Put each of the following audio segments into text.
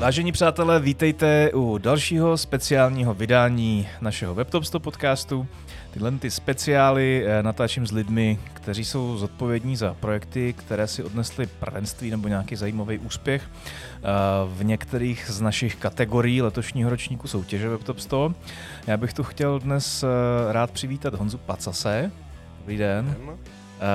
Vážení přátelé, vítejte u dalšího speciálního vydání našeho WebTop 100 podcastu. Tyhle ty speciály eh, natáčím s lidmi, kteří jsou zodpovědní za projekty, které si odnesly prvenství nebo nějaký zajímavý úspěch eh, v některých z našich kategorií letošního ročníku soutěže WebTop 100. Já bych tu chtěl dnes eh, rád přivítat Honzu Pacase. Dobrý den.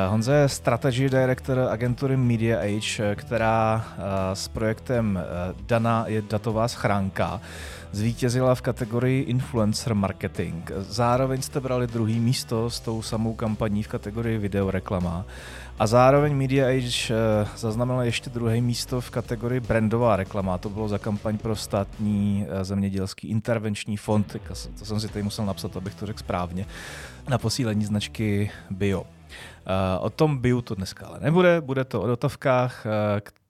Honza je strategy director agentury Media Age, která s projektem Dana je datová schránka zvítězila v kategorii influencer marketing. Zároveň jste brali druhý místo s tou samou kampaní v kategorii videoreklama. A zároveň Media Age eh, zaznamenala ještě druhé místo v kategorii brandová reklama. To bylo za kampaň pro státní eh, zemědělský intervenční fond. To jsem si tady musel napsat, abych to řekl správně. Na posílení značky Bio. Eh, o tom Bio to dneska ale nebude, bude to o dotavkách,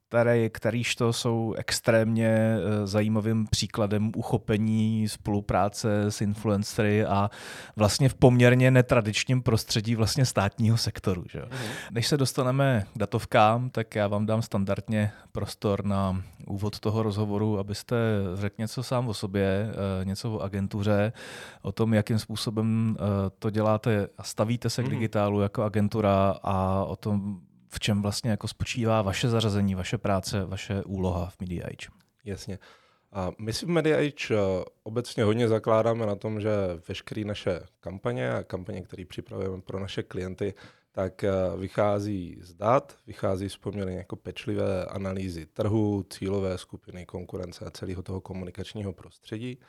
které, kterýž to jsou extrémně eh, zajímavým příkladem uchopení spolupráce s influencery a vlastně v poměrně netradičním prostředí vlastně státního sektoru. Že? Mm. Než se dostaneme k datovkám, tak já vám dám standardně prostor na úvod toho rozhovoru, abyste řekl něco sám o sobě, eh, něco o agentuře, o tom, jakým způsobem eh, to děláte a stavíte se k mhm. digitálu jako agentura a o tom, v čem vlastně jako spočívá vaše zařazení, vaše práce, vaše úloha v Media Age. Jasně. A my si v Media Age eh, obecně hodně zakládáme na tom, že veškeré naše kampaně a kampaně, které připravujeme pro naše klienty, tak eh, vychází z dat, vychází z poměrně jako pečlivé analýzy trhu, cílové skupiny, konkurence a celého toho komunikačního prostředí.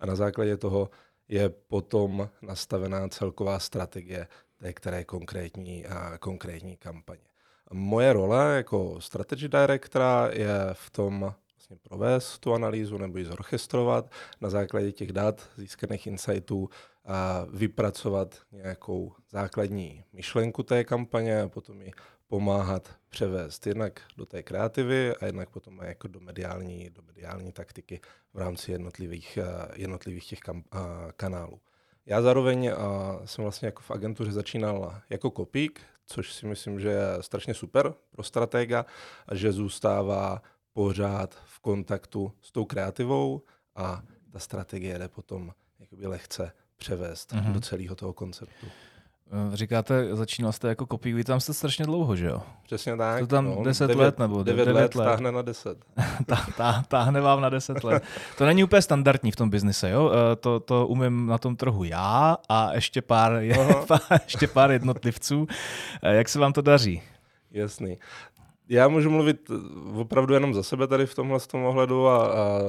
A na základě toho je potom nastavená celková strategie té které konkrétní, a konkrétní kampaně. Moje role jako strategy directora je v tom vlastně provést tu analýzu nebo ji zorchestrovat na základě těch dat, získaných insightů a vypracovat nějakou základní myšlenku té kampaně a potom ji pomáhat převést jednak do té kreativy a jednak potom jako do mediální, do mediální taktiky v rámci jednotlivých, jednotlivých těch kam, kanálů. Já zároveň jsem vlastně jako v agentuře začínal jako kopík, což si myslím, že je strašně super pro stratega, že zůstává pořád v kontaktu s tou kreativou a ta strategie jde potom jakoby lehce převést mm-hmm. do celého toho konceptu. Eh, říkáte, začínal jste jako kopí, vy tam jste strašně dlouho, že jo? Přesně tak. To tam no, 10 devět, let nebo 9, 9 let, let táhne na 10. tá, tá, táhne vám na 10 let. To není úplně standardní v tom biznise, jo? Eh, to, to umím na tom trhu já a ještě pár, ještě pár jednotlivců. Eh, jak se vám to daří? Jasný. Já můžu mluvit opravdu jenom za sebe tady v tomhle tom ohledu a, a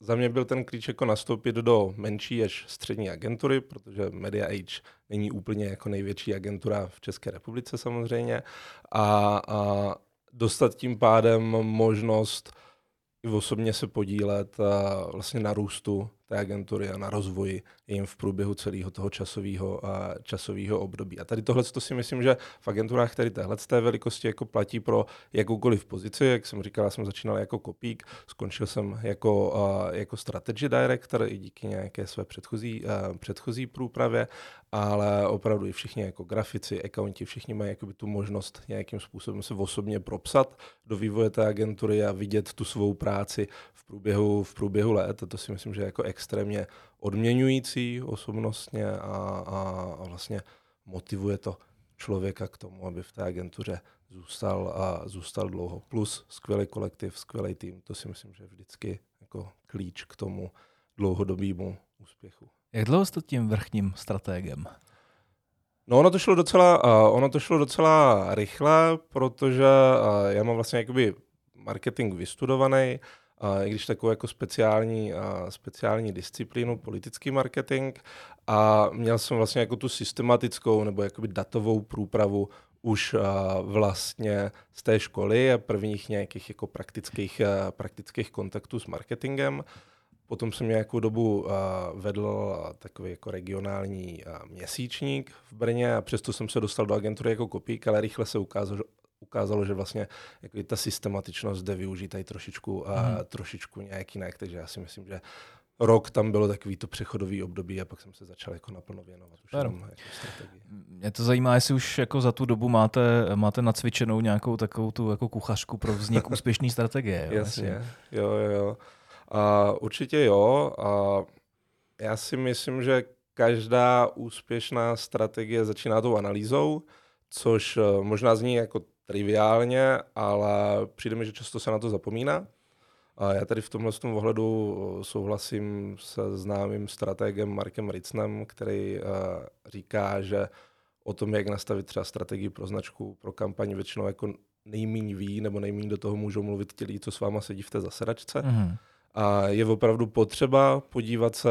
za mě byl ten klíč jako nastoupit do menší až střední agentury, protože Media Age není úplně jako největší agentura v České republice samozřejmě. A, a dostat tím pádem možnost i osobně se podílet vlastně na růstu té agentury a na rozvoji jim v průběhu celého toho časového, a časového období. A tady tohle to si myslím, že v agenturách tady téhle té velikosti jako platí pro jakoukoliv pozici. Jak jsem říkal, já jsem začínal jako kopík, skončil jsem jako, uh, jako strategy director i díky nějaké své předchozí, uh, předchozí průpravě, ale opravdu i všichni jako grafici, accounti, všichni mají jakoby tu možnost nějakým způsobem se osobně propsat do vývoje té agentury a vidět tu svou práci v průběhu, v průběhu let. A to si myslím, že jako extrémně odměňující osobnostně a, a, a vlastně motivuje to člověka k tomu, aby v té agentuře zůstal a zůstal dlouho. Plus skvělý kolektiv, skvělý tým, to si myslím, že je vždycky jako klíč k tomu dlouhodobému úspěchu. Jak dlouho jste tím vrchním strategem? No ono to šlo docela, uh, ono to šlo docela rychle, protože uh, já mám vlastně jakoby marketing vystudovaný, i když takovou jako speciální, speciální disciplínu, politický marketing a měl jsem vlastně jako tu systematickou nebo jakoby datovou průpravu už vlastně z té školy a prvních nějakých jako praktických, praktických kontaktů s marketingem. Potom jsem nějakou dobu vedl takový jako regionální měsíčník v Brně a přesto jsem se dostal do agentury jako kopík, ale rychle se ukázalo, ukázalo, že vlastně jako ta systematičnost jde využít tady trošičku, a trošičku nějak jinak, takže já si myslím, že rok tam bylo takový to přechodový období a pak jsem se začal jako naplno věnovat už jenom jako strategii. Mě to zajímá, jestli už jako za tu dobu máte, máte nacvičenou nějakou takovou tu jako kuchařku pro vznik úspěšné strategie. Jo, Jasně, jo, jo, jo. A určitě jo. A já si myslím, že každá úspěšná strategie začíná tou analýzou, což eh, možná zní jako triviálně, ale přijde mi, že často se na to zapomíná. A já tady v tomhle tom ohledu eh, souhlasím se známým strategem Markem Ritznem, který uh, říká, že o tom, jak nastavit třeba strategii pro značku, pro kampaň, většinou jako nejmíň ví, nebo nejmíň do toho můžou mluvit ti lidi, co s váma sedí v té zasedačce. Mm-hmm. A je opravdu potřeba podívat se,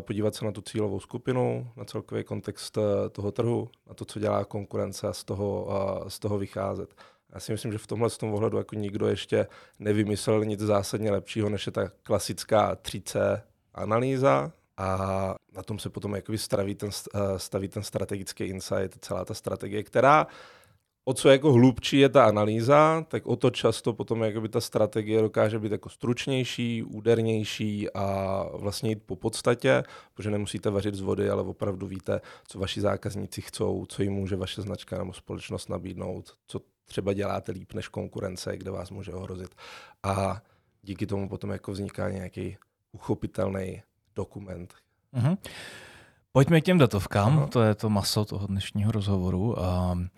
podívat se na tu cílovou skupinu, na celkový kontext eh, toho trhu, na to, co dělá konkurence a z toho, z toho vycházet. Já si myslím, že v tomhle z tom ohledu jako nikdo ještě nevymyslel nic zásadně lepšího, než je ta klasická 3C analýza, a na tom se potom jakoby staví ten, eh, staví ten strategický insight, celá ta strategie, která o co jako hlubčí je ta analýza, tak o to často potom jakoby ta strategie dokáže být jako stručnější, údernější a vlastně jít po podstatě, protože nemusíte vařit z vody, ale opravdu víte, co vaši zákazníci chcou, co jim může vaše značka nebo společnost nabídnout, co třeba děláte líp než konkurence, kde vás může ohrozit. A díky tomu potom jako vzniká nějaký uchopitelný dokument. Mm-hmm. Pojďme k těm datovkám, Aha. to je to maso toho dnešního rozhovoru. Um,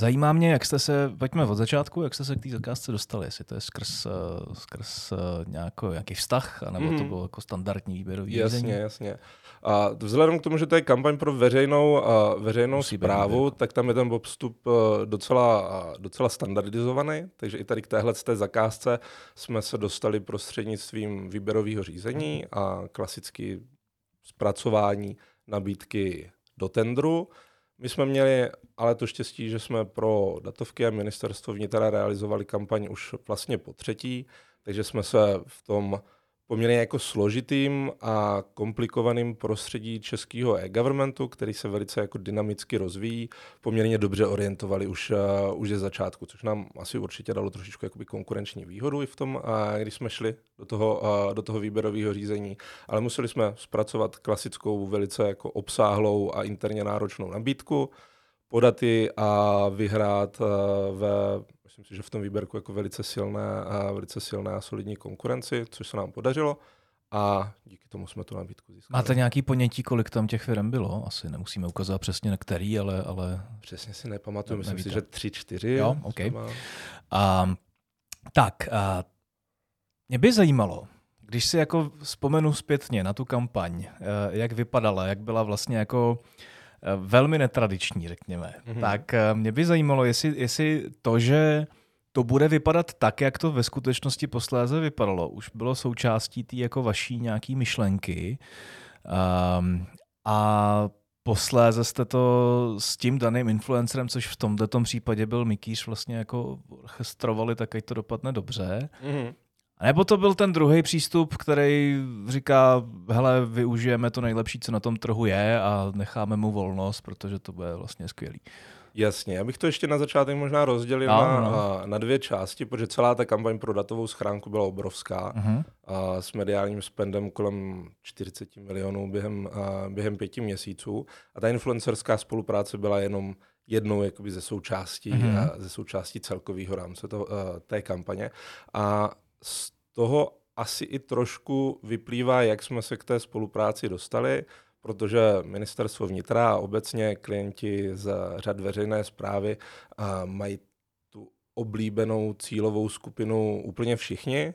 Zajímá mě, jak jste se, pojďme od začátku, jak jste se k té zakázce dostali, jestli to je skrz, eh, skrz eh, nějaký, nějaký vztah, anebo mm. to mhm. bylo jako standardní výběrový Jasně, řízení? jasně. A vzhledem k tomu, že to je kampaň pro veřejnou, a veřejnou Musí zprávu, tak tam je ten vstup eh, docela, docela standardizovaný, takže i tady k téhle té zakázce jsme se dostali prostřednictvím výběrového řízení a klasicky zpracování nabídky do tendru. My jsme měli ale to štěstí, že jsme pro datovky a ministerstvo vnitra realizovali kampaň už vlastně po třetí, takže jsme se v tom poměrně jako složitým a komplikovaným prostředí českého e-governmentu, který se velice jako dynamicky rozvíjí, poměrně dobře orientovali už, uh, už ze začátku, což nám asi určitě dalo trošičku jakoby konkurenční výhodu i v tom, uh, když jsme šli do toho, uh, do toho výběrového řízení, ale museli jsme zpracovat klasickou, velice jako obsáhlou a interně náročnou nabídku, podat ji a vyhrát uh, ve myslím si, že v tom výběrku jako velice silné a velice silné a solidní konkurenci, což se nám podařilo a díky tomu jsme tu nabídku získali. Máte nějaký ponětí, kolik tam těch firm bylo? Asi nemusíme ukazovat přesně na který, ale... ale... Přesně si nepamatuju, myslím nevíte. si, že tři, čtyři. Jo, OK. A, tak, a, mě by zajímalo, když si jako vzpomenu zpětně na tu kampaň, eh, jak vypadala, jak byla vlastně jako velmi netradiční, řekněme. Mm-hmm. Tak eh, mě by zajímalo, jestli, jestli to, že to bude vypadat tak, jak to ve skutečnosti posléze vypadalo, už bylo součástí té jako vaší nějaký myšlenky um, a posléze jste to s tím daným influencerem, což v tomto případě byl Mikýř, vlastně jako orchestrovali, tak ať to dopadne dobře. Mm-hmm. A nebo to byl ten druhý přístup, který říká, hele, využijeme to nejlepší, co na tom trhu je a necháme mu volnost, protože to bude vlastně skvělý. Jasně, já bych to ještě na začátek možná rozdělil no, na, no. na dvě části, protože celá ta kampaň pro datovou schránku byla obrovská uh-huh. a s mediálním spendem kolem 40 milionů během, a během pěti měsíců. A ta influencerská spolupráce byla jenom jednou jakoby ze součástí, uh-huh. ze součástí celkového rámce to, té kampaně. A z toho asi i trošku vyplývá, jak jsme se k té spolupráci dostali, protože ministerstvo vnitra a obecně klienti z řad veřejné zprávy mají tu oblíbenou cílovou skupinu úplně všichni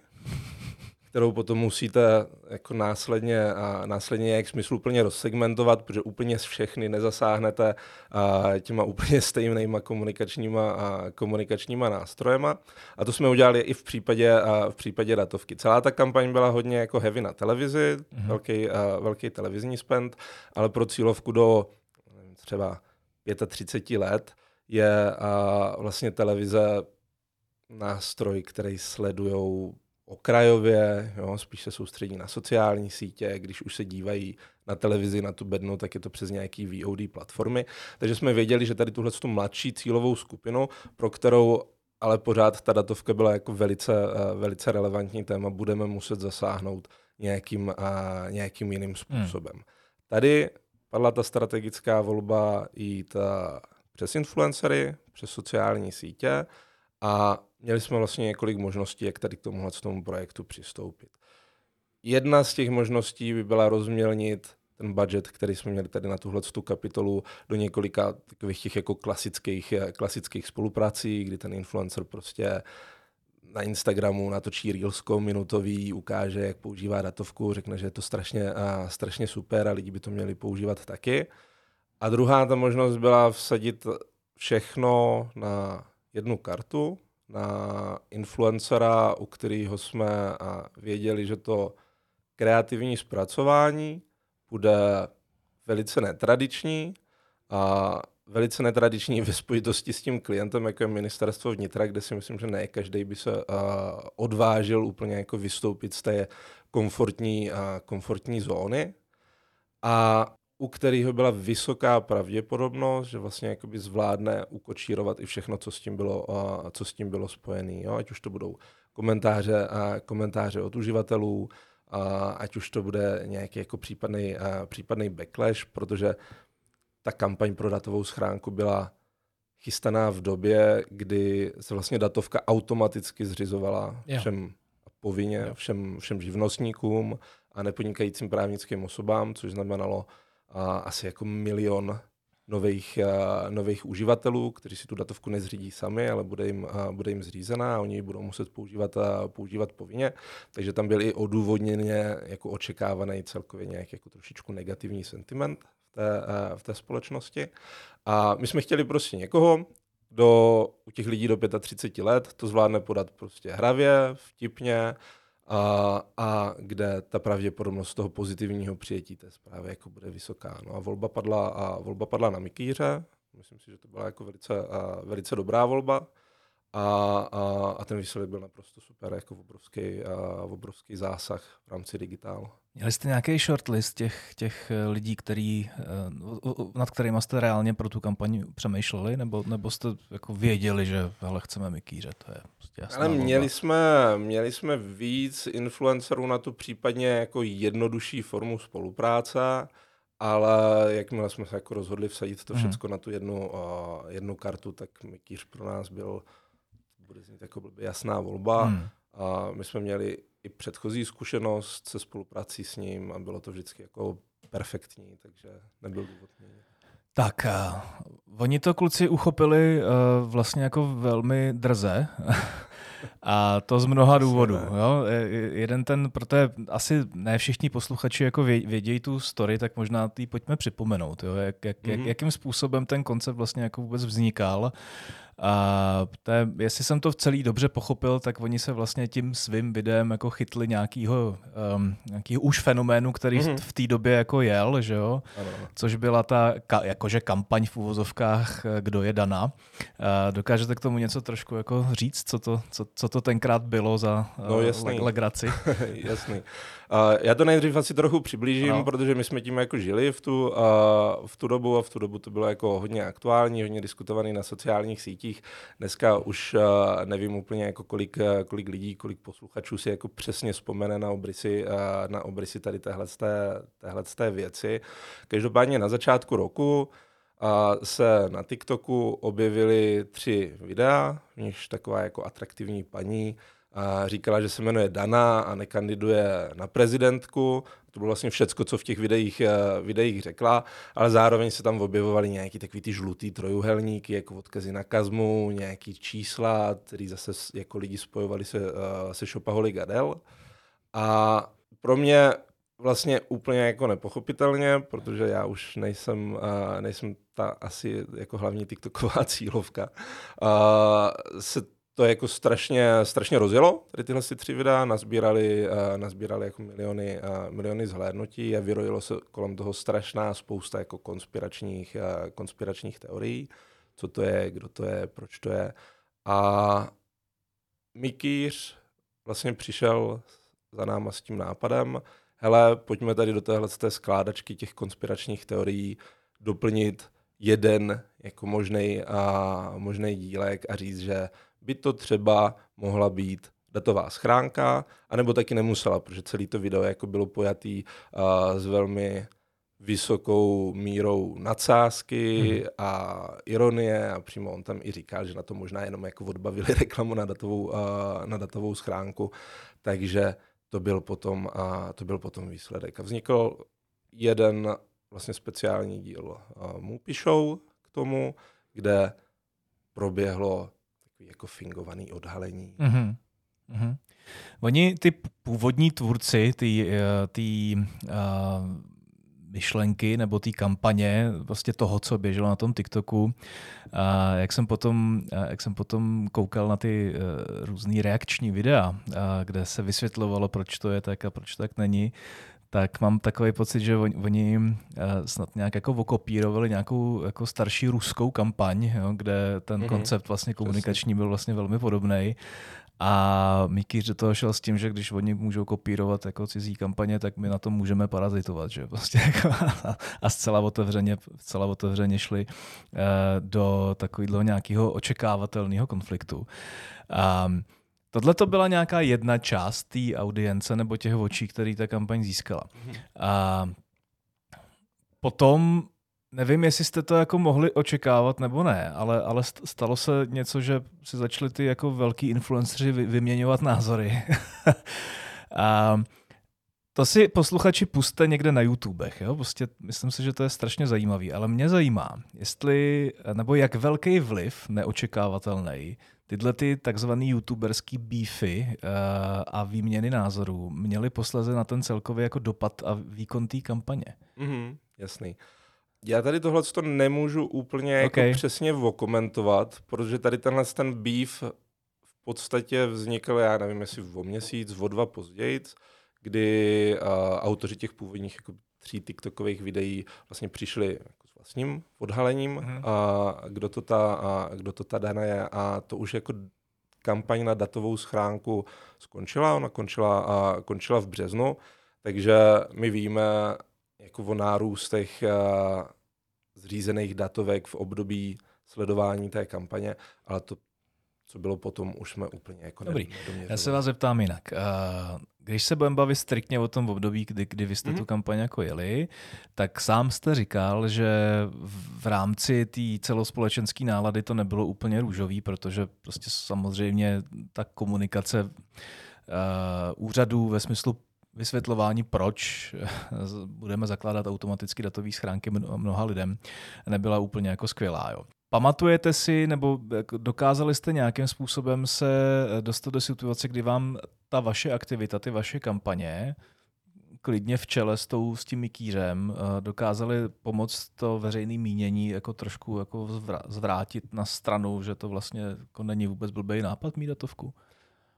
kterou potom musíte jako následně, a následně jak smysl úplně rozsegmentovat, protože úplně všechny nezasáhnete a, těma úplně stejnýma komunikačníma, a komunikačníma nástrojema. A to jsme udělali i v případě, a v případě datovky. Celá ta kampaň byla hodně jako heavy na televizi, mm-hmm. velký, a, velký televizní spend, ale pro cílovku do nevím, třeba 35 let je a, vlastně televize nástroj, který sledují okrajově, jo, spíš se soustředí na sociální sítě, když už se dívají na televizi, na tu bednu, tak je to přes nějaký VOD platformy. Takže jsme věděli, že tady tuhle tu mladší cílovou skupinu, pro kterou ale pořád ta datovka byla jako velice, uh, velice relevantní téma, budeme muset zasáhnout nějakým, uh, nějakým jiným hmm. způsobem. Hmm. Tady padla ta strategická volba jít přes influencery, přes sociální sítě a měli jsme vlastně několik možností, jak tady k tomuhle tomu projektu přistoupit. jedna z těch možností by byla rozmělnit ten budget, který jsme měli tady na tuhle tu kapitolu, do několika takových těch jako klasických, klasických spoluprací, kdy ten influencer prostě na Instagramu natočí reelsko minutový, ukáže, jak používá datovku, řekne, že je to strašně, a, strašně super a lidi by to měli používat taky. A druhá ta možnost byla vsadit všechno na jednu kartu, na influencera, u kterého jsme věděli, že to kreativní zpracování bude velice netradiční a velice netradiční ve spojitosti s tím klientem, jako je ministerstvo vnitra, kde si myslím, že ne každý by se uh, odvážil úplně jako vystoupit z té komfortní, uh, komfortní zóny. A u kterého byla vysoká pravděpodobnost, že vlastně jakoby zvládne ukočírovat i všechno, co s tím bylo, co s tím bylo spojené. Ať už to budou komentáře, komentáře od uživatelů, ať už to bude nějaký jako případný, případný backlash, protože ta kampaň pro datovou schránku byla chystaná v době, kdy se vlastně datovka automaticky zřizovala jo. všem povinně, jo. všem, všem živnostníkům a nepodnikajícím právnickým osobám, což znamenalo asi jako milion nových, uh, nových uživatelů, kteří si tu datovku nezřídí sami, ale bude jim, uh, bude jim zřízená a oni ji budou muset používat, uh, používat povinně. Takže tam byl i odůvodněně jako očekávaný celkově nějaký jako trošičku negativní sentiment v té, v té společnosti. A my jsme chtěli prostě někoho, kdo u těch lidí do 35 let to zvládne podat prostě hravě, vtipně, a, a kde ta pravděpodobnost toho pozitivního přijetí té zprávy jako bude vysoká. No a volba padla, a volba padla na Mikýře, myslím si, že to byla jako velice, a, velice dobrá volba a, a, a ten výsledek byl naprosto super, jako obrovský, a, obrovský zásah v rámci digitálu. Měli jste nějaký shortlist těch, těch eh, lidí, který, eh, nad kterými jste reálně pro tu kampaň přemýšleli, nebo, nebo jste jako věděli, že hele, chceme Mikýře, to je prostě jasná Ale měli jsme, měli jsme víc influencerů na tu případně jako jednodušší formu spolupráce, ale jakmile jsme se jako rozhodli vsadit to všechno hmm. na tu jednu, uh, jednu kartu, tak Mikýř pro nás byl, bude znít jako jasná volba. Hmm. A my jsme měli i předchozí zkušenost se spoluprací s ním a bylo to vždycky jako perfektní, takže nebyl důvod měnit. Tak, uh, oni to kluci uchopili uh, vlastně jako velmi drze. A to z mnoha důvodů. Jo? Jeden ten, protože asi ne všichni posluchači jako vědějí tu story, tak možná ty pojďme připomenout. Jo? Jak, jak, mm-hmm. jakým způsobem ten koncept vlastně jako vůbec vznikal. A té, jestli jsem to v celý dobře pochopil, tak oni se vlastně tím svým videem jako chytli nějakýho, um, nějakýho už fenoménu, který mm-hmm. v té době jako jel, že jo? Ano. Což byla ta ka, jakože kampaň v úvozovkách, eh, kdo je Dana. A dokážete k tomu něco trošku jako říct, co to, co, co to tenkrát bylo za no, uh, legraci? jasný. Já to nejdřív asi trochu přiblížím, no. protože my jsme tím jako žili v tu, uh, v tu dobu a v tu dobu to bylo jako hodně aktuální, hodně diskutovaný na sociálních sítích. Dneska už uh, nevím úplně jako kolik, kolik lidí, kolik posluchačů si jako přesně vzpomene na obrysy, uh, na obrysy tady téhle, téhle té věci. Každopádně na začátku roku a se na TikToku objevily tři videa, v nichž taková jako atraktivní paní a říkala, že se jmenuje Dana a nekandiduje na prezidentku. To bylo vlastně všecko, co v těch videích, eh, videích řekla, ale zároveň se tam objevovaly nějaký takový ty žlutý trojuhelníky, jako odkazy na kazmu, nějaký čísla, který zase jako lidi spojovali se, eh, se Shopaholi Gadel. A pro mě vlastně úplně jako nepochopitelně, protože já už nejsem, uh, nejsem ta asi jako hlavní TikToková cílovka, se to jako strašně, strašně rozjelo, tady tyhle si tři videa, nazbírali, uh, nazbírali jako miliony, uh, miliony zhlédnutí a vyrojilo se kolem toho strašná spousta jako konspiračních, uh, konspiračních teorií, co to je, kdo to je, proč to je. A Mikýř vlastně přišel za náma s tím nápadem, hele, pojďme tady do téhle té skládačky těch konspiračních teorií doplnit jeden jako možný a možný dílek a říct, že by to třeba mohla být datová schránka, anebo taky nemusela, protože celý to video jako bylo pojatý uh, s velmi vysokou mírou nadsázky mm. a ironie a přímo on tam i říkal, že na to možná jenom jako odbavili reklamu na datovou, uh, na datovou schránku, takže to byl potom, a to byl potom výsledek. A vznikl jeden vlastně speciální díl Movie Show k tomu, kde proběhlo takový jako fingovaný odhalení. Mm-hmm. Mm-hmm. Oni, ty původní tvůrci, ty, eh, ty uh, myšlenky nebo ty kampaně, vlastně toho, co běželo na tom TikToku, a jak jsem potom, jak jsem potom koukal na ty uh, různý reakční videa, uh, kde se vysvětlovalo, proč to je tak a proč to tak není, tak mám takový pocit, že oni, oni eh, snad nějak jako okopírovali nějakou jako starší ruskou kampaň, jo, kde ten mm-hmm. koncept vlastně komunikační byl vlastně velmi podobný. A Mikýř do toho šel s tím, že když oni můžou kopírovat jako cizí kampaně, tak my na tom můžeme parazitovat. Že? Prostě jako a zcela otevřeně, zcela otevřeně šli uh, do takového nějakého očekávatelného konfliktu. Um, Tohle to byla nějaká jedna část té audience nebo těch očí, který ta kampaň získala. A potom nevím, jestli jste to jako mohli očekávat nebo ne, ale, ale stalo se něco, že si začali ty jako velký influenceři vyměňovat názory. a to si posluchači puste někde na YouTubech. Jo? Prostě myslím si, že to je strašně zajímavý. Ale mě zajímá, jestli, nebo jak velký vliv neočekávatelný tyhle ty takzvaný youtuberský beefy uh, a výměny názorů měly posleze na ten celkový jako dopad a výkon té kampaně. Mm-hmm, jasný. Já tady tohle to nemůžu úplně jako okay. přesně vokomentovat, protože tady tenhle ten beef v podstatě vznikl, já nevím, jestli o měsíc, o dva později, kdy uh, autoři těch původních jako tří TikTokových videí vlastně přišli jako s vlastním odhalením, mm-hmm. a kdo to, ta, a kdo to ta Dana je a to už jako kampaň na datovou schránku skončila, ona končila, a končila v březnu, takže my víme jako o nárůstech zřízených datovek v období sledování té kampaně, ale to co bylo potom, už jsme úplně jako Dobrý, já se vás zeptám jinak. Když se budeme bavit striktně o tom období, kdy, kdy vy jste mm-hmm. tu kampaň jako jeli, tak sám jste říkal, že v rámci té celospolečenské nálady to nebylo úplně růžový, protože prostě samozřejmě ta komunikace uh, úřadů ve smyslu vysvětlování, proč budeme zakládat automaticky datové schránky mnoha lidem, nebyla úplně jako skvělá. Jo. Pamatujete si, nebo dokázali jste nějakým způsobem se dostat do situace, kdy vám ta vaše aktivita, ty vaše kampaně, klidně v čele s, tou, s tím mikýřem, eh, dokázali pomoct to veřejné mínění jako trošku jako zvrátit na stranu, že to vlastně jako není vůbec blbý nápad mít datovku?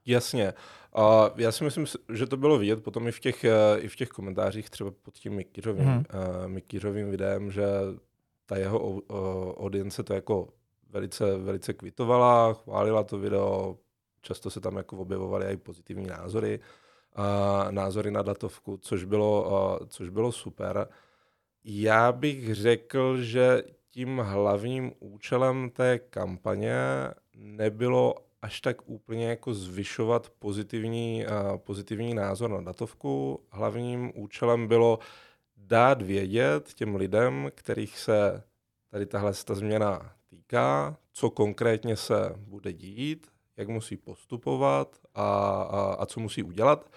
Jasně. A já si myslím, že to bylo vidět potom i v těch, eh, i v těch komentářích třeba pod tím Mikýřovým, hmm. uh, Mikýřovým videem, že ta jeho audience to jako velice, velice kvitovala, chválila to video, často se tam jako objevovaly i pozitivní názory, a názory na datovku, což bylo, a, což bylo super. Já bych řekl, že tím hlavním účelem té kampaně nebylo až tak úplně jako zvyšovat pozitivní, uh, pozitivní názor na datovku. Hlavním účelem bylo dát vědět těm lidem, kterých se tady tahle ta změna týká, co konkrétně se bude dít, jak musí postupovat a, a, a co musí udělat,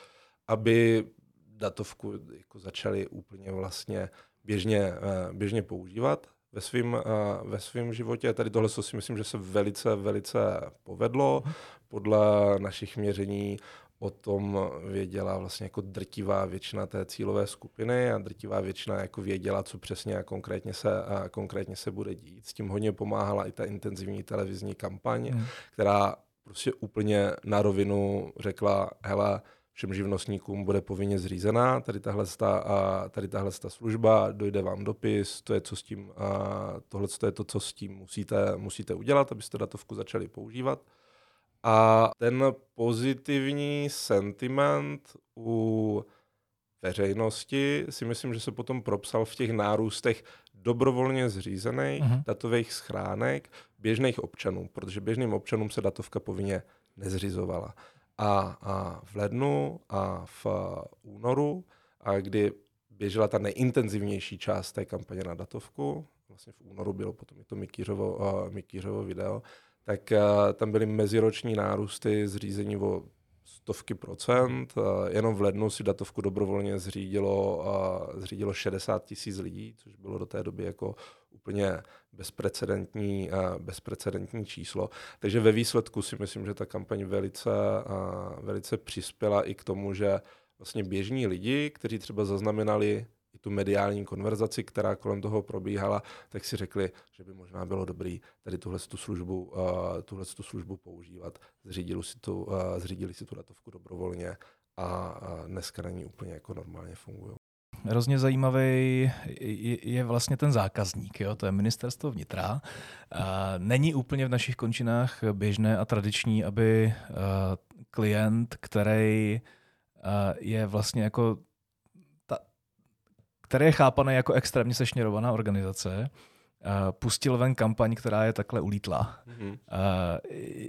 aby datovku jako začali úplně vlastně běžně, eh, běžně používat ve svém eh, ve svým životě. Tady tohle si myslím, že se velice, velice povedlo. Podle našich měření o tom věděla vlastně jako drtivá většina té cílové skupiny a drtivá většina jako věděla, co přesně a konkrétně se, a konkrétně se bude dít. S tím hodně pomáhala i ta intenzivní televizní kampaň, hmm. která prostě úplně na rovinu řekla, hele, všem živnostníkům bude povinně zřízená tady tahle, sta, a tady tahle sta služba, dojde vám dopis, to je, co s tím, a tohle to je to, co s tím musíte, musíte udělat, abyste datovku začali používat. A ten pozitivní sentiment u veřejnosti si myslím, že se potom propsal v těch nárůstech dobrovolně zřízených uh-huh. datových schránek běžných občanů, protože běžným občanům se datovka povinně nezřizovala. A, a v lednu a v únoru, a kdy běžela ta nejintenzivnější část té kampaně na datovku, vlastně v únoru bylo potom i to Mikýřovo, uh, Mikýřovo video, tak uh, tam byly meziroční nárůsty zřízení o stovky procent. Jenom v lednu si datovku dobrovolně zřídilo, zřídilo 60 tisíc lidí, což bylo do té doby jako úplně bezprecedentní, bezprecedentní číslo. Takže ve výsledku si myslím, že ta kampaň velice, velice přispěla i k tomu, že vlastně běžní lidi, kteří třeba zaznamenali tu mediální konverzaci, která kolem toho probíhala, tak si řekli, že by možná bylo dobrý tady tuhle tu službu, uh, tuhle tu službu používat. Zřídili si tu, uh, zřídili si tu datovku dobrovolně a uh, dneska na ní úplně jako normálně fungují. Hrozně zajímavý je vlastně ten zákazník, jo? to je ministerstvo vnitra. Není úplně v našich končinách běžné a tradiční, aby klient, který je vlastně jako který je chápaný jako extrémně sešněrovaná organizace, pustil ven kampaň, která je takhle ulítla. Mm-hmm.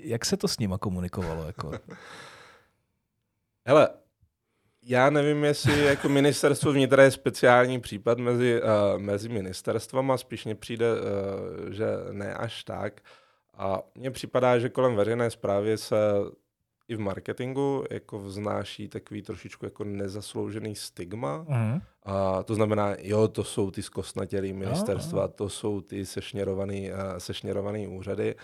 Jak se to s nima komunikovalo? Jako? Hele, já nevím, jestli jako ministerstvo vnitra je speciální případ mezi, uh, mezi ministerstvama, spíš mně přijde, uh, že ne až tak. A mně připadá, že kolem veřejné zprávy se i v marketingu jako vznáší takový trošičku jako nezasloužený stigma. Mm. A to znamená, jo, to jsou ty zkostnatělý ministerstva, to jsou ty sešněrovaný, uh, sešněrovaný úřady.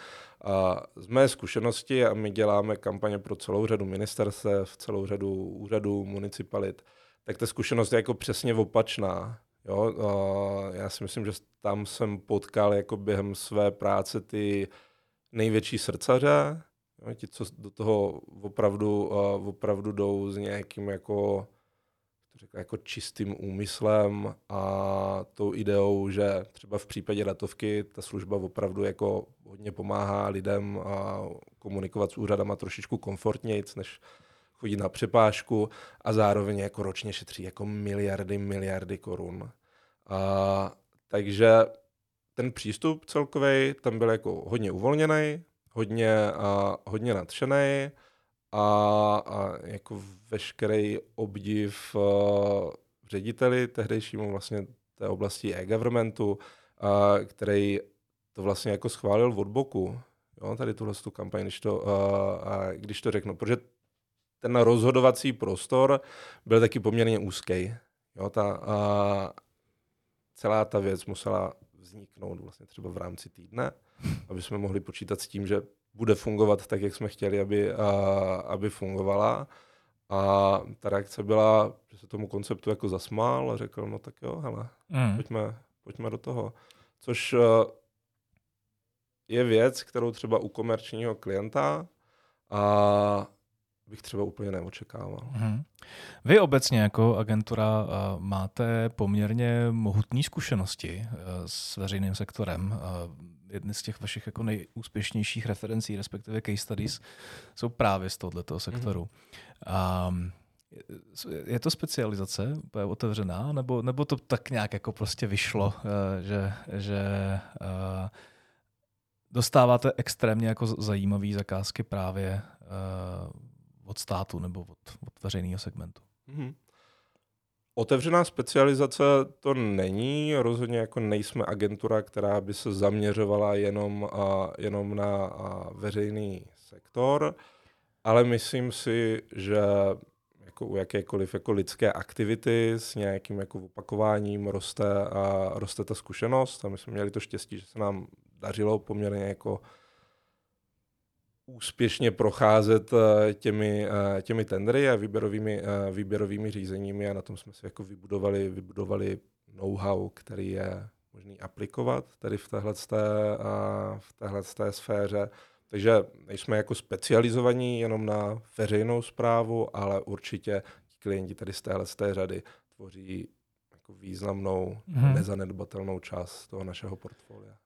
A z mé zkušenosti, a my děláme kampaně pro celou řadu ministerstev, celou řadu úřadů, municipalit, tak ta zkušenost je jako přesně opačná. Jo? A já si myslím, že tam jsem potkal jako během své práce ty největší srdcaře, jo? ti, co do toho opravdu, uh, opravdu jdou s nějakým jako řekl, jako čistým úmyslem a tou ideou, že třeba v případě datovky ta služba opravdu jako hodně pomáhá lidem a komunikovat s úřadama trošičku komfortnějc, než chodit na přepážku a zároveň jako ročně šetří jako miliardy, miliardy korun. A, takže ten přístup celkový tam byl jako hodně uvolněný, hodně, a, hodně nadšený a, a jako veškerý obdiv uh, řediteli tehdejšímu vlastně té oblasti e-governmentu, uh, který to vlastně jako schválil od boku, jo, tady tuhle tu kampaň, když to, uh, uh, když to řeknu, protože ten rozhodovací prostor byl taky poměrně úzký. Jo, ta, uh, celá ta věc musela vzniknout vlastně třeba v rámci týdne, aby jsme mohli počítat s tím, že bude fungovat tak, jak jsme chtěli, aby, uh, aby fungovala. A ta reakce byla, že se tomu konceptu jako zasmál a řekl, no tak jo, hele, mm. pojďme, pojďme do toho. Což uh, je věc, kterou třeba u komerčního klienta a bych třeba úplně neočekával. Mm. Vy obecně jako agentura uh, máte poměrně mohutné zkušenosti uh, s veřejným sektorem. Uh, jedny z těch vašich jako nejúspěšnějších referencí, respektive case studies, jsou právě z tohoto sektoru. Mm. Um, je to specializace úplně otevřená, nebo, nebo to tak nějak jako prostě vyšlo, že, že dostáváte extrémně jako zajímavé zakázky právě od státu nebo od, od veřejného segmentu. Mm-hmm. Otevřená specializace to není, rozhodně jako nejsme agentura, která by se zaměřovala jenom, a, jenom na a, veřejný sektor, ale myslím si, že jako u jakékoliv jako lidské aktivity s nějakým jako opakováním roste, a, roste ta zkušenost a my jsme měli to štěstí, že se nám dařilo poměrně jako úspěšně procházet eh, těmi, eh, těmi tendry a výběrovými, eh, výběrovými řízeními a na tom jsme si jako vybudovali, vybudovali know-how, který je možný aplikovat tady v téhle, v téhle sféře. Takže nejsme jako specializovaní jenom na veřejnou zprávu, ale určitě klienti tady z téhle z té řady tvoří jako významnou, hmm. nezanedbatelnou část toho našeho portfolia.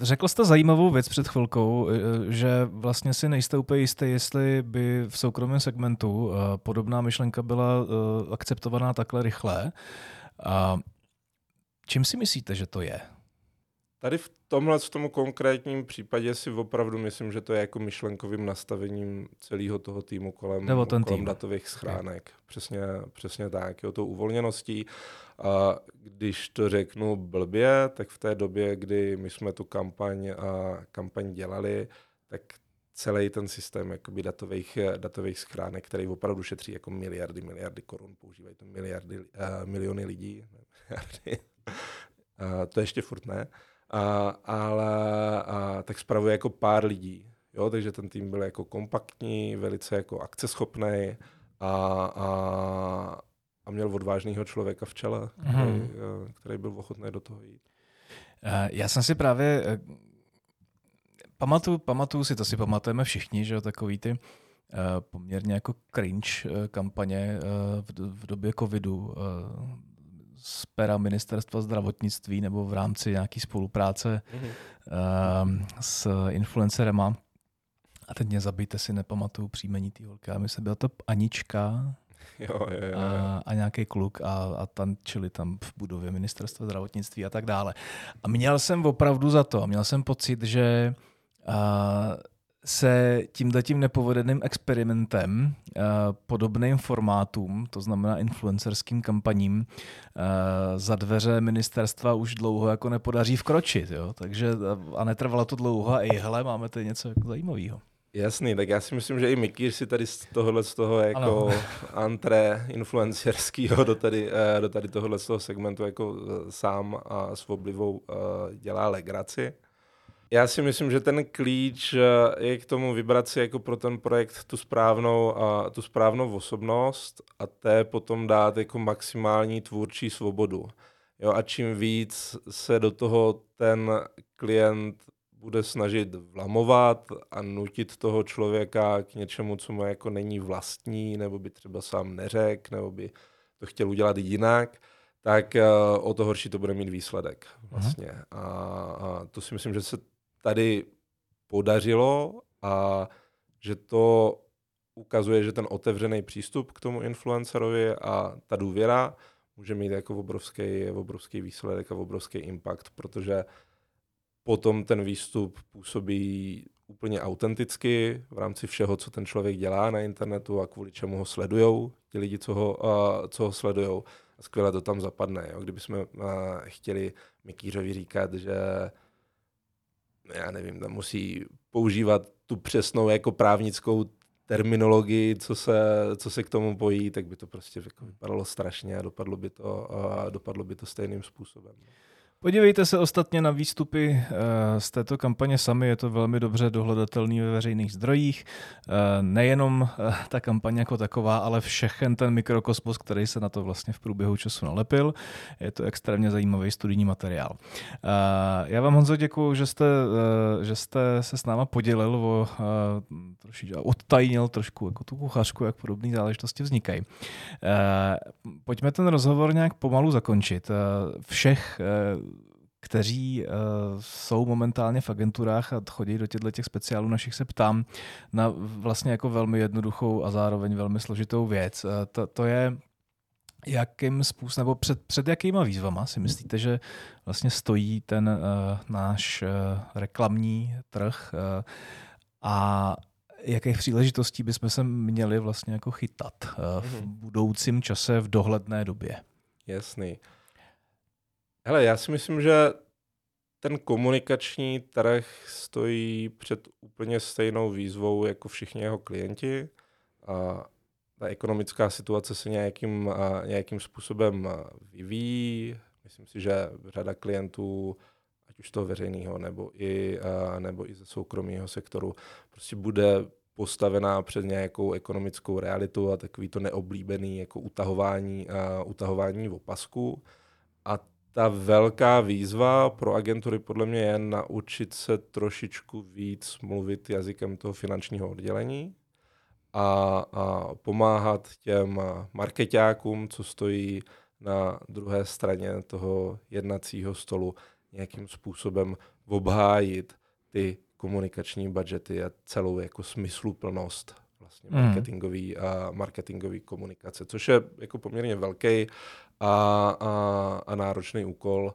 Řekl jste zajímavou věc před chvilkou, e, že vlastně si nejste úplně jistý, jestli by v soukromém segmentu e, podobná myšlenka byla e, akceptovaná takhle rychle. A čím si myslíte, že to je? Tady v tomhle v tomu konkrétním případě si opravdu myslím, že to je jako myšlenkovým nastavením celého toho týmu kolem, Nebo ten kolem tým. datových schránek. Přesně, přesně tak, jo, tou uvolněností. A když to řeknu blbě, tak v té době, kdy my jsme tu kampaň, a kampaň dělali, tak celý ten systém jakoby datových, datových schránek, který opravdu šetří jako miliardy, miliardy korun, používají to miliardy, uh, miliony lidí. uh, to ještě furt ne. Uh, ale uh, tak spravuje jako pár lidí. Jo, takže ten tým byl jako kompaktní, velice jako akceschopný a, a, a měl odvážného člověka v čele, který, mm. který byl ochotný do toho jít. Já jsem si právě pamatuju, pamatuju si, to si pamatujeme všichni, že jo, takový ty poměrně jako cringe kampaně v, době covidu z pera ministerstva zdravotnictví nebo v rámci nějaké spolupráce mm-hmm. uh, s influencerema. A teď mě zabijte si, nepamatuju příjmení té holky. A myslím, byla to Anička, jo, jo, jo. A, a nějaký kluk a, a tančili tam v budově ministerstva zdravotnictví a tak dále. A měl jsem opravdu za to, měl jsem pocit, že se tímhle tím nepovedeným experimentem podobným formátům, to znamená influencerským kampaním, za dveře ministerstva už dlouho jako nepodaří vkročit. Jo? Takže a netrvalo to dlouho a i hele, máme tady něco jako zajímavého. Jasný, tak já si myslím, že i Mikýr si tady z tohohle z toho jako ano. antré influencerského do tady, eh, do tady tohohle z toho segmentu jako eh, sám a s oblivou eh, dělá legraci. Já si myslím, že ten klíč eh, je k tomu vybrat si jako pro ten projekt tu správnou, a tu správnou osobnost a té potom dát jako maximální tvůrčí svobodu. Jo, a čím víc se do toho ten klient bude snažit vlamovat a nutit toho člověka k něčemu, co mu jako není vlastní, nebo by třeba sám neřek, nebo by to chtěl udělat jinak, tak uh, o to horší to bude mít výsledek mhm. vlastně. A, a to si myslím, že se tady podařilo a že to ukazuje, že ten otevřený přístup k tomu influencerovi a ta důvěra může mít jako obrovský, obrovský výsledek a obrovský impact, protože potom ten výstup působí úplně autenticky v rámci všeho, co ten člověk dělá na internetu a kvůli čemu ho sledujou, ti lidi, co ho, uh, co ho sledujou. A skvěle to tam zapadne. Jo? Kdybychom uh, chtěli Mikýřovi říkat, že já nevím, tam musí používat tu přesnou jako právnickou terminologii, co se, co se k tomu pojí, tak by to prostě jako vypadalo strašně a dopadlo by to, a dopadlo by to stejným způsobem. Podívejte se ostatně na výstupy eh, z této kampaně sami, je to velmi dobře dohledatelný ve veřejných zdrojích. Eh, nejenom eh, ta kampaně jako taková, ale všechen ten mikrokosmos, který se na to vlastně v průběhu času nalepil. Je to extrémně zajímavý studijní materiál. Já vám Honzo děkuji, že jste, že jste se s náma podělil o trošičku, odtajnil trošku jako tu kuchařku, jak podobné záležitosti vznikají. Pojďme ten rozhovor nějak pomalu zakončit. Všech kteří uh, jsou momentálně v agenturách a chodí do těchto těch speciálů našich, se ptám na vlastně jako velmi jednoduchou a zároveň velmi složitou věc. Uh, to, to je, jakým způsobem, nebo před, před jakýma výzvama si myslíte, že vlastně stojí ten uh, náš uh, reklamní trh uh, a jakých příležitostí bychom se měli vlastně jako chytat uh, v mhm. budoucím čase v dohledné době? Jasný. Hele, já si myslím, že ten komunikační trh stojí před úplně stejnou výzvou jako všichni jeho klienti. A ta ekonomická situace se nějakým, nějakým způsobem vyvíjí. Myslím si, že řada klientů, ať už toho veřejného nebo i, nebo i ze soukromého sektoru, prostě bude postavená před nějakou ekonomickou realitu a takový to neoblíbený jako utahování, utahování v opasku. A ta velká výzva pro agentury podle mě je naučit se trošičku víc mluvit jazykem toho finančního oddělení a, a pomáhat těm marketákům, co stojí na druhé straně toho jednacího stolu, nějakým způsobem obhájit ty komunikační budgety a celou jako smysluplnost vlastně hmm. marketingový a marketingový komunikace, což je jako poměrně velký a, a, a náročný úkol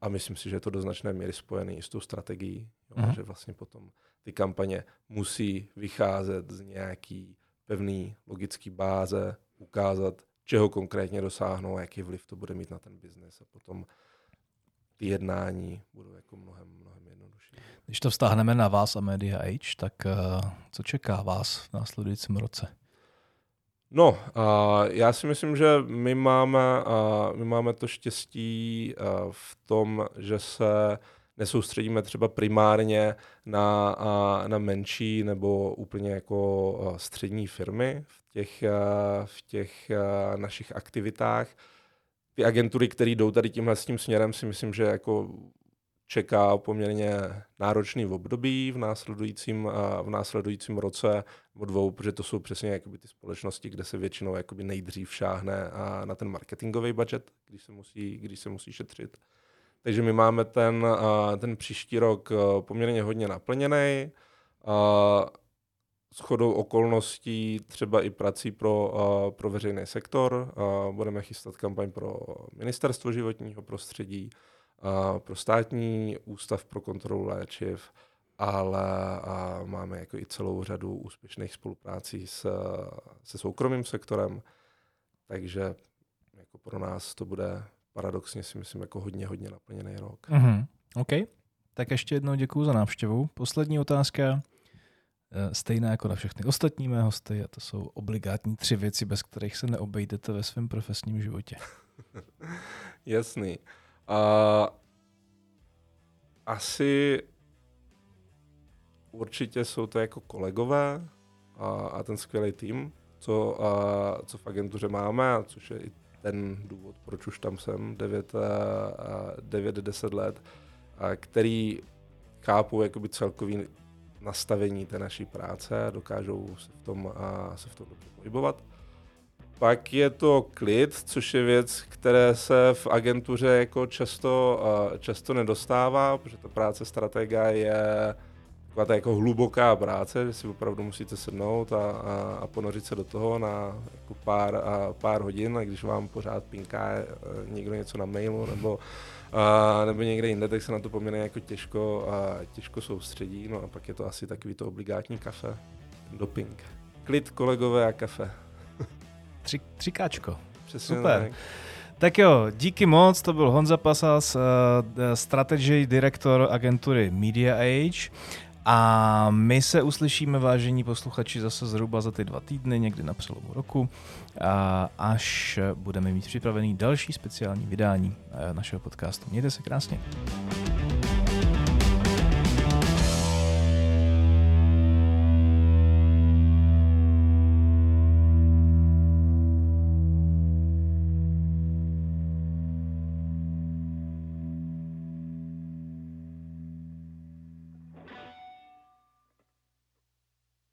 a myslím si, že je to do značné míry spojený s tou strategií, jo, uh-huh. že vlastně potom ty kampaně musí vycházet z nějaký pevný logický báze, ukázat, čeho konkrétně dosáhnou jaký vliv to bude mít na ten biznes a potom ty jednání budou jako mnohem. Když to vztáhneme na vás a Media Age, tak uh, co čeká vás v následujícím roce? No, já si myslím, že my máme, my máme to štěstí v tom, že se nesoustředíme třeba primárně na, na menší nebo úplně jako střední firmy v těch, v těch našich aktivitách. Ty agentury, které jdou tady tímhle s tím směrem, si myslím, že jako čeká poměrně náročný období v následujícím, v následujícím roce nebo dvou, protože to jsou přesně jakoby ty společnosti, kde se většinou jakoby nejdřív šáhne na ten marketingový budget, když se musí, když se musí šetřit. Takže my máme ten, ten příští rok poměrně hodně naplněný. S chodou okolností třeba i prací pro, pro veřejný sektor. Budeme chystat kampaň pro ministerstvo životního prostředí pro státní ústav pro kontrolu léčiv, ale máme jako i celou řadu úspěšných spoluprácí s, se soukromým sektorem, takže jako pro nás to bude paradoxně si myslím jako hodně, hodně naplněný rok. Mm-hmm. OK, tak ještě jednou děkuji za návštěvu. Poslední otázka, eh, stejná jako na všechny ostatní mé hosty, a to jsou obligátní tři věci, bez kterých se neobejdete ve svém profesním životě. Jasný. Uh, asi určitě jsou to jako kolegové a, a ten skvělý tým, co, a, co v agentuře máme, a což je i ten důvod, proč už tam jsem 9-10 let, a který chápou jakoby celkový nastavení té naší práce, dokážou se v tom, a, se v tom dobře pohybovat. Pak je to klid, což je věc, které se v agentuře jako často, často nedostává, protože ta práce stratega je taková ta jako hluboká práce, že si opravdu musíte sednout a, a, a ponořit se do toho na jako pár, a pár hodin a když vám pořád pinká e, někdo něco na mailu nebo, a, nebo někde jinde, tak se na to poměrně jako těžko, a, těžko soustředí. No a pak je to asi takový to obligátní kafe, doping. Klid, kolegové a kafe. Tři, třikáčko. Přesně Super. Tak. Tak jo, díky moc, to byl Honza Pasas, uh, strategy direktor agentury Media Age. A my se uslyšíme, vážení posluchači, zase zhruba za ty dva týdny, někdy na přelomu roku, až budeme mít připravený další speciální vydání eh, našeho podcastu. Mějte se krásně.